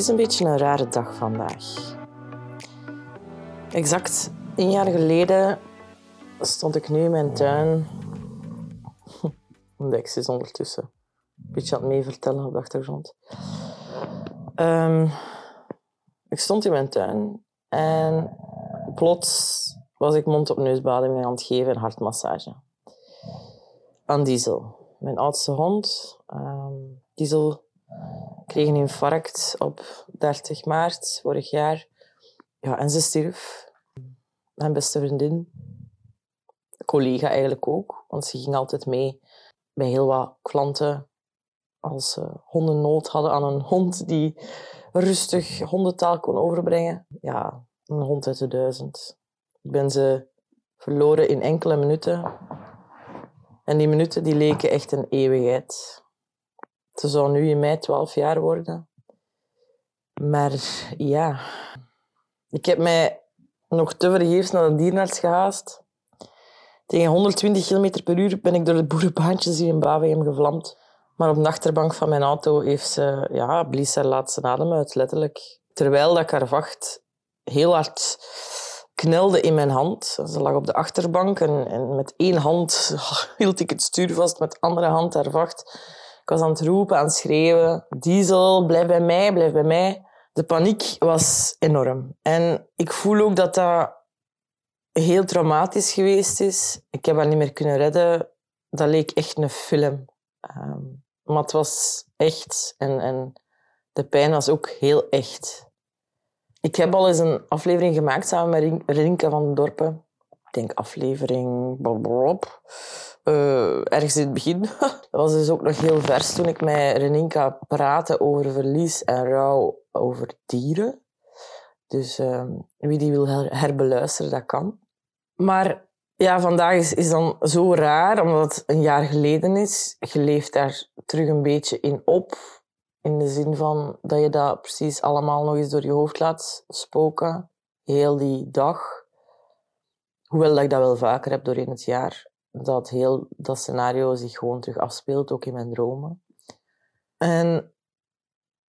Is een beetje een rare dag vandaag. Exact een jaar geleden stond ik nu in mijn tuin. Dex is ondertussen een beetje aan het meevertellen op de achtergrond. Ehm, ik stond in mijn tuin en plots was ik mond-op-neusbademing aan het geven en hartmassage. Aan Diesel, mijn oudste hond. Um, Diesel kreeg een infarct op 30 maart vorig jaar. Ja, en ze stierf. Mijn beste vriendin, collega eigenlijk ook, want ze ging altijd mee bij heel wat klanten als ze hondennood hadden aan een hond die rustig hondentaal kon overbrengen. Ja, een hond uit de duizend. Ik ben ze verloren in enkele minuten. En die minuten die leken echt een eeuwigheid. Ze zou nu in mei 12 jaar worden. Maar ja, ik heb mij nog te vergeefs naar de dierenarts gehaast. Tegen 120 km per uur ben ik door de boerenbaantjes hier in Bavegem gevlamd. Maar op de achterbank van mijn auto heeft ze, ja, blies haar laatste adem uit, letterlijk. Terwijl dat ik haar vacht heel hard knelde in mijn hand. Ze lag op de achterbank en, en met één hand hield ik het stuur vast, met de andere hand haar vacht. Ik was aan het roepen, aan het schreeuwen. Diesel, blijf bij mij, blijf bij mij. De paniek was enorm. En ik voel ook dat dat heel traumatisch geweest is. Ik heb haar niet meer kunnen redden. Dat leek echt een film. Um, maar het was echt. En, en de pijn was ook heel echt. Ik heb al eens een aflevering gemaakt samen met Rinke van de Dorpen. Ik denk aflevering... Bob, uh, ergens in het begin. dat was dus ook nog heel vers toen ik met Reninka praatte over verlies en rouw over dieren. Dus uh, wie die wil herbeluisteren, dat kan. Maar ja, vandaag is, is dan zo raar, omdat het een jaar geleden is. Je leeft daar terug een beetje in op. In de zin van dat je dat precies allemaal nog eens door je hoofd laat spoken. Heel die dag. Hoewel dat ik dat wel vaker heb doorheen het jaar dat heel dat scenario zich gewoon terug afspeelt, ook in mijn dromen. En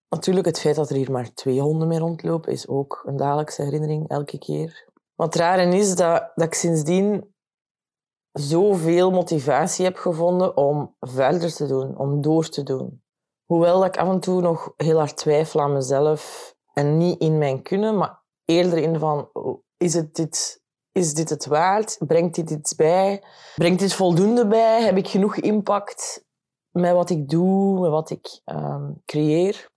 natuurlijk het feit dat er hier maar twee honden mee rondlopen, is ook een dagelijkse herinnering, elke keer. Wat raar is dat, dat ik sindsdien zoveel motivatie heb gevonden om verder te doen, om door te doen. Hoewel dat ik af en toe nog heel hard twijfel aan mezelf en niet in mijn kunnen, maar eerder in van, oh, is het dit is dit het waard? Brengt dit iets bij? Brengt dit voldoende bij? Heb ik genoeg impact met wat ik doe, met wat ik um, creëer?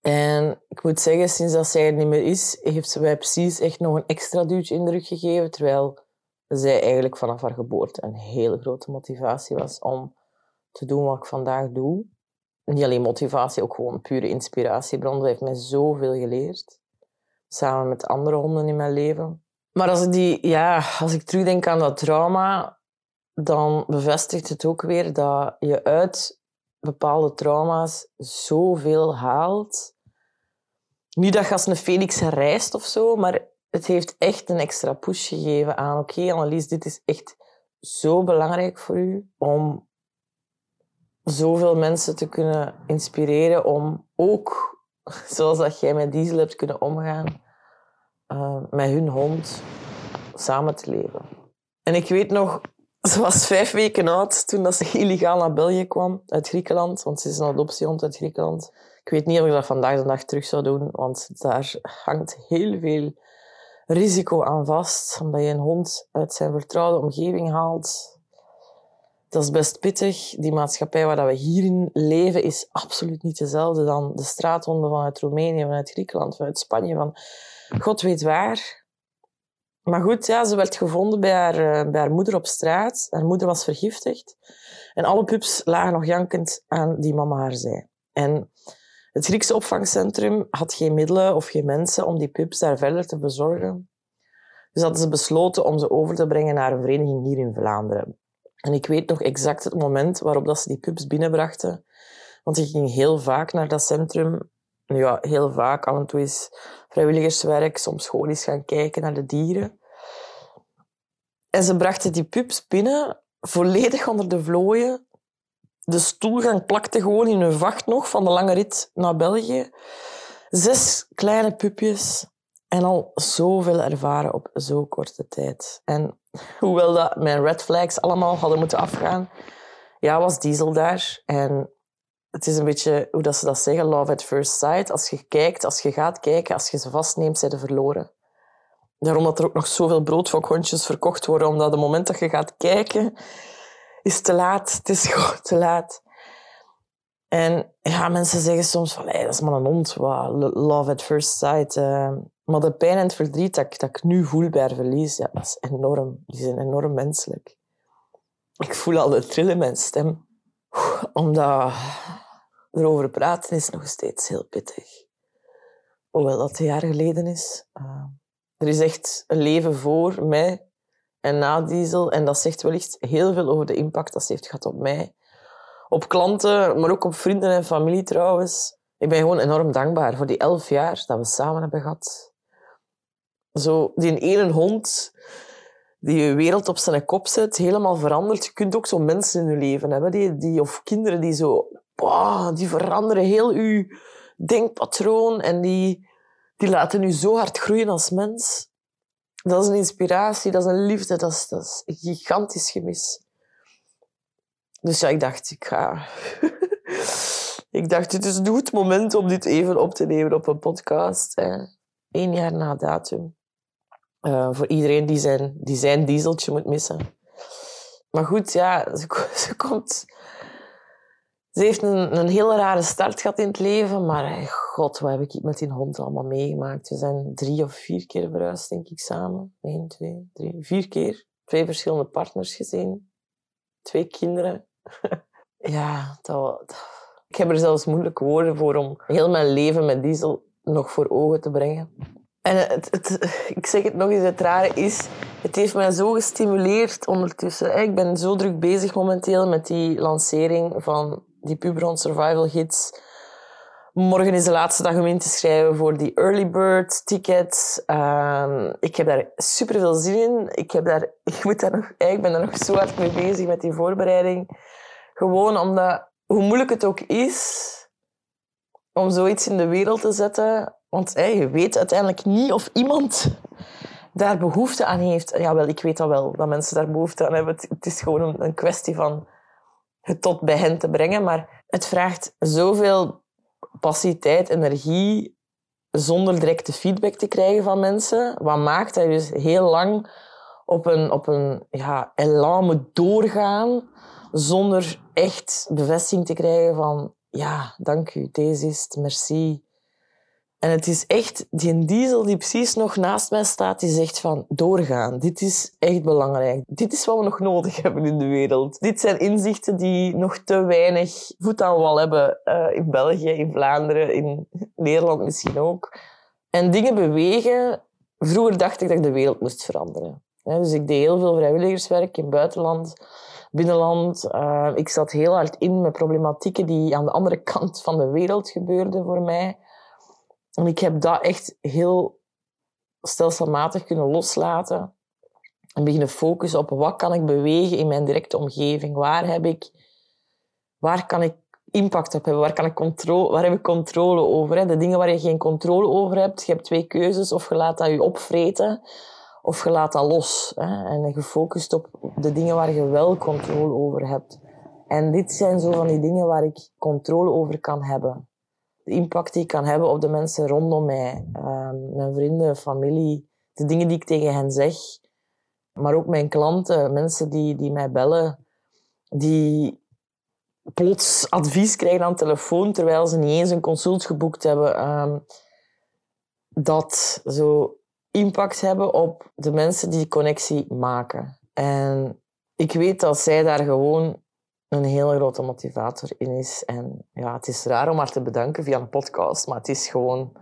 En ik moet zeggen, sinds dat zij er niet meer is, heeft ze mij precies echt nog een extra duwtje in de rug gegeven, terwijl zij eigenlijk vanaf haar geboorte een hele grote motivatie was om te doen wat ik vandaag doe. Niet alleen motivatie, ook gewoon pure inspiratiebron. Ze heeft mij zoveel geleerd. Samen met andere honden in mijn leven. Maar als ik, die, ja, als ik terugdenk aan dat trauma, dan bevestigt het ook weer dat je uit bepaalde trauma's zoveel haalt. Niet dat je als een phoenix reist of zo, maar het heeft echt een extra push gegeven aan oké, okay, Annelies, dit is echt zo belangrijk voor u om zoveel mensen te kunnen inspireren om ook, zoals dat jij met Diesel hebt kunnen omgaan, uh, met hun hond samen te leven. En ik weet nog, ze was vijf weken oud toen dat ze illegaal naar België kwam, uit Griekenland. Want ze is een adoptiehond uit Griekenland. Ik weet niet of ik dat vandaag de dag terug zou doen, want daar hangt heel veel risico aan vast. Omdat je een hond uit zijn vertrouwde omgeving haalt. Dat is best pittig. Die maatschappij waar we hierin leven is absoluut niet dezelfde dan de straathonden vanuit Roemenië, vanuit Griekenland, vanuit Spanje. Van God weet waar. Maar goed, ja, ze werd gevonden bij haar, eh, bij haar moeder op straat. Haar moeder was vergiftigd. En alle pups lagen nog jankend aan die mama haar zei. En Het Griekse opvangcentrum had geen middelen of geen mensen om die pups daar verder te bezorgen. Dus hadden ze besloten om ze over te brengen naar een vereniging hier in Vlaanderen. En ik weet nog exact het moment waarop dat ze die pups binnenbrachten. Want ik ging heel vaak naar dat centrum. Ja, heel vaak. Af en toe is vrijwilligerswerk, soms gewoon eens gaan kijken naar de dieren. En ze brachten die pups binnen, volledig onder de vlooien. De stoelgang plakte gewoon in hun vacht nog van de lange rit naar België. Zes kleine pupjes en al zoveel ervaren op zo'n korte tijd. En hoewel dat mijn red flags allemaal hadden moeten afgaan, ja, was Diesel daar. En het is een beetje hoe dat ze dat zeggen, love at first sight. Als je kijkt, als je gaat kijken, als je ze vastneemt, zijn ze verloren. Daarom dat er ook nog zoveel broodfokhondjes verkocht worden, omdat het moment dat je gaat kijken, is te laat. Het is gewoon te laat. En ja, mensen zeggen soms van, dat is maar een hond. Wow, love at first sight. Uh, maar de pijn en het verdriet dat ik, dat nu voel bij haar verlies, ja, dat is enorm. Die zijn enorm menselijk. Ik voel al de trillen in mijn stem. Omdat erover praten is nog steeds heel pittig. Hoewel dat een jaar geleden is. Uh, er is echt een leven voor mij en na Diesel. En dat zegt wellicht heel veel over de impact dat ze heeft gehad op mij. Op klanten, maar ook op vrienden en familie trouwens. Ik ben gewoon enorm dankbaar voor die elf jaar dat we samen hebben gehad. Zo, die ene hond die je wereld op zijn kop zet, helemaal verandert. Je kunt ook zo mensen in je leven hebben, die, die, of kinderen die zo... Die veranderen heel je denkpatroon en die, die laten u zo hard groeien als mens. Dat is een inspiratie, dat is een liefde, dat is, dat is een gigantisch gemis. Dus ja, ik dacht, ik ga... ik dacht, het is een goed moment om dit even op te nemen op een podcast. Eén jaar na datum. Uh, voor iedereen die zijn, die zijn dieseltje moet missen. Maar goed, ja, ze, komt... Ze heeft een, een hele rare start gehad in het leven, maar god, wat heb ik met die hond allemaal meegemaakt? We zijn drie of vier keer verhuisd, denk ik, samen. Eén, twee, drie, vier keer. Twee verschillende partners gezien. Twee kinderen. ja, dat, ik heb er zelfs moeilijke woorden voor om heel mijn leven met diesel nog voor ogen te brengen. En ik zeg het nog eens, het rare is, het heeft mij zo gestimuleerd ondertussen. Ik ben zo druk bezig momenteel met die lancering van die Puberon Survival Gids. Morgen is de laatste dag om in te schrijven voor die early bird tickets. Um, ik heb daar super veel zin in. Ik, heb daar, ik, moet daar nog, ik ben daar nog zo hard mee bezig met die voorbereiding. Gewoon omdat, hoe moeilijk het ook is om zoiets in de wereld te zetten. Want je weet uiteindelijk niet of iemand daar behoefte aan heeft. Jawel, ik weet dat wel, dat mensen daar behoefte aan hebben. Het, is gewoon een, een kwestie van het tot bij hen te brengen. Maar het vraagt zoveel passie, tijd, energie zonder directe feedback te krijgen van mensen. Wat maakt dat je dus heel lang op een, op een ja, elan moet doorgaan zonder echt bevestiging te krijgen van ja, dank u, deze is het, merci. En het is echt die diesel die precies nog naast mij staat, die zegt van doorgaan. Dit is echt belangrijk. Dit is wat we nog nodig hebben in de wereld. Dit zijn inzichten die nog te weinig voet aan wal hebben uh, in België, in Vlaanderen, in Nederland misschien ook. En dingen bewegen. Vroeger dacht ik dat ik de wereld moest veranderen. Dus ik deed heel veel vrijwilligerswerk in het buitenland, binnenland. Uh, ik zat heel hard in met problematieken die aan de andere kant van de wereld gebeurden voor mij. En ik heb dat echt heel stelselmatig kunnen loslaten. En beginnen focussen op wat kan ik bewegen in mijn directe omgeving. Waar, heb ik, waar kan ik impact op hebben? Waar, kan ik controle, waar heb ik controle over? De dingen waar je geen controle over hebt. Je hebt twee keuzes. Of je laat dat je opvreten. Of je laat dat los. Hè? En je focust op de dingen waar je wel controle over hebt. En dit zijn zo van die dingen waar ik controle over kan hebben impact die ik kan hebben op de mensen rondom mij. Ehm, mijn vrienden, familie, de dingen die ik tegen hen zeg. Maar ook mijn klanten, mensen die, die mij bellen, die plots advies krijgen aan telefoon terwijl ze niet eens een consult geboekt hebben. Ehm, dat zo impact hebben op de mensen die die connectie maken. En ik weet dat zij daar gewoon een hele grote motivator in is. En ja, het is raar om haar te bedanken via een podcast, maar het is gewoon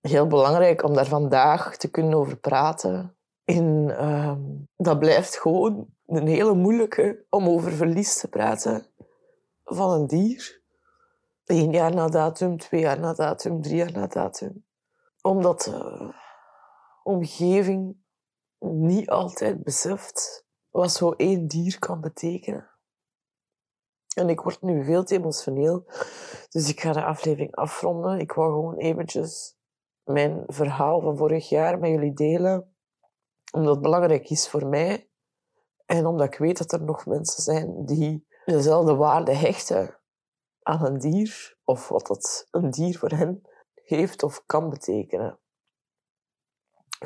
heel belangrijk om daar vandaag te kunnen over praten. En ehm, dat blijft gewoon een hele moeilijke om over verlies te praten van een dier. Eén jaar na datum, twee jaar na datum, drie jaar na datum. Omdat de omgeving niet altijd beseft wat zo één dier kan betekenen. En ik word nu veel te emotioneel, dus ik ga de aflevering afronden. Ik wou gewoon eventjes mijn verhaal van vorig jaar met jullie delen, omdat het belangrijk is voor mij en omdat ik weet dat er nog mensen zijn die dezelfde waarde hechten aan een dier, of wat dat een dier voor hen heeft of kan betekenen.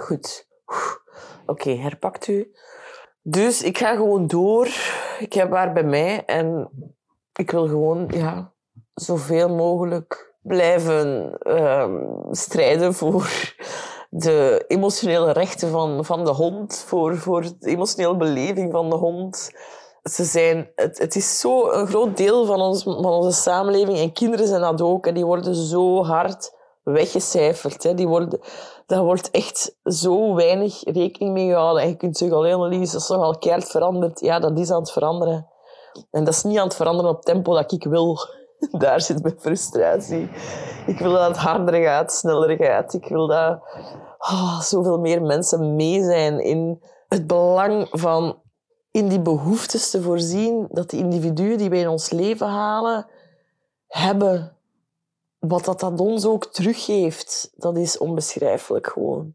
Goed. Oké, herpakt u. Dus ik ga gewoon door. Ik heb haar bij mij en ik wil gewoon ja, zoveel mogelijk blijven ehm, strijden voor de emotionele rechten van, van de hond, voor, voor de emotionele beleving van de hond. Ze zijn, het, het is zo een groot deel van, ons, van onze samenleving en kinderen zijn dat ook. En die worden zo hard weggecijferd. Hè. Die worden, daar wordt echt zo weinig rekening mee gehouden. En je kunt zeggen, alleen Lies, dat is toch al keihard veranderd. Ja, dat is aan het veranderen. En dat is niet aan het veranderen op tempo dat ik wil. Daar zit mijn frustratie. Ik wil dat het harder gaat, sneller gaat. Ik wil dat oh, zoveel meer mensen mee zijn in het belang van in die behoeftes te voorzien dat de individuen die wij in ons leven halen, hebben wat dat, dat ons ook teruggeeft, dat is onbeschrijfelijk gewoon.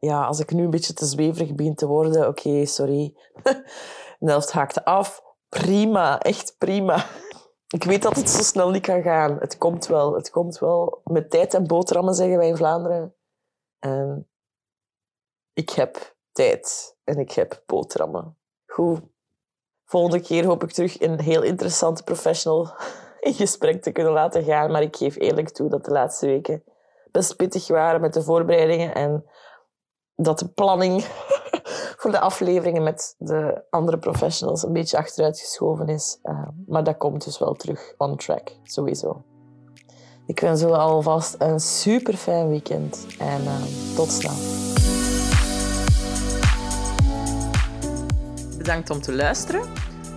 Ja, als ik nu een beetje te zweverig begin te worden, oké, sorry. de helft haakt af. Prima, echt prima. Ik weet dat het zo snel niet kan gaan. Het komt wel, het komt wel. Met tijd en boterhammen zeggen wij in Vlaanderen. En ik heb tijd en ik heb boterhammen. Goed. Volgende keer hoop ik terug een heel interessante professional in gesprek te kunnen laten gaan. Maar ik geef eerlijk toe dat de laatste weken best pittig waren met de voorbereidingen en dat de planning voor de afleveringen met de andere professionals een beetje achteruitgeschoven is. Uh, maar dat komt dus wel terug on track, sowieso. Ik wens jullie alvast een super fijn weekend en uh, tot snel. Bedankt om te luisteren.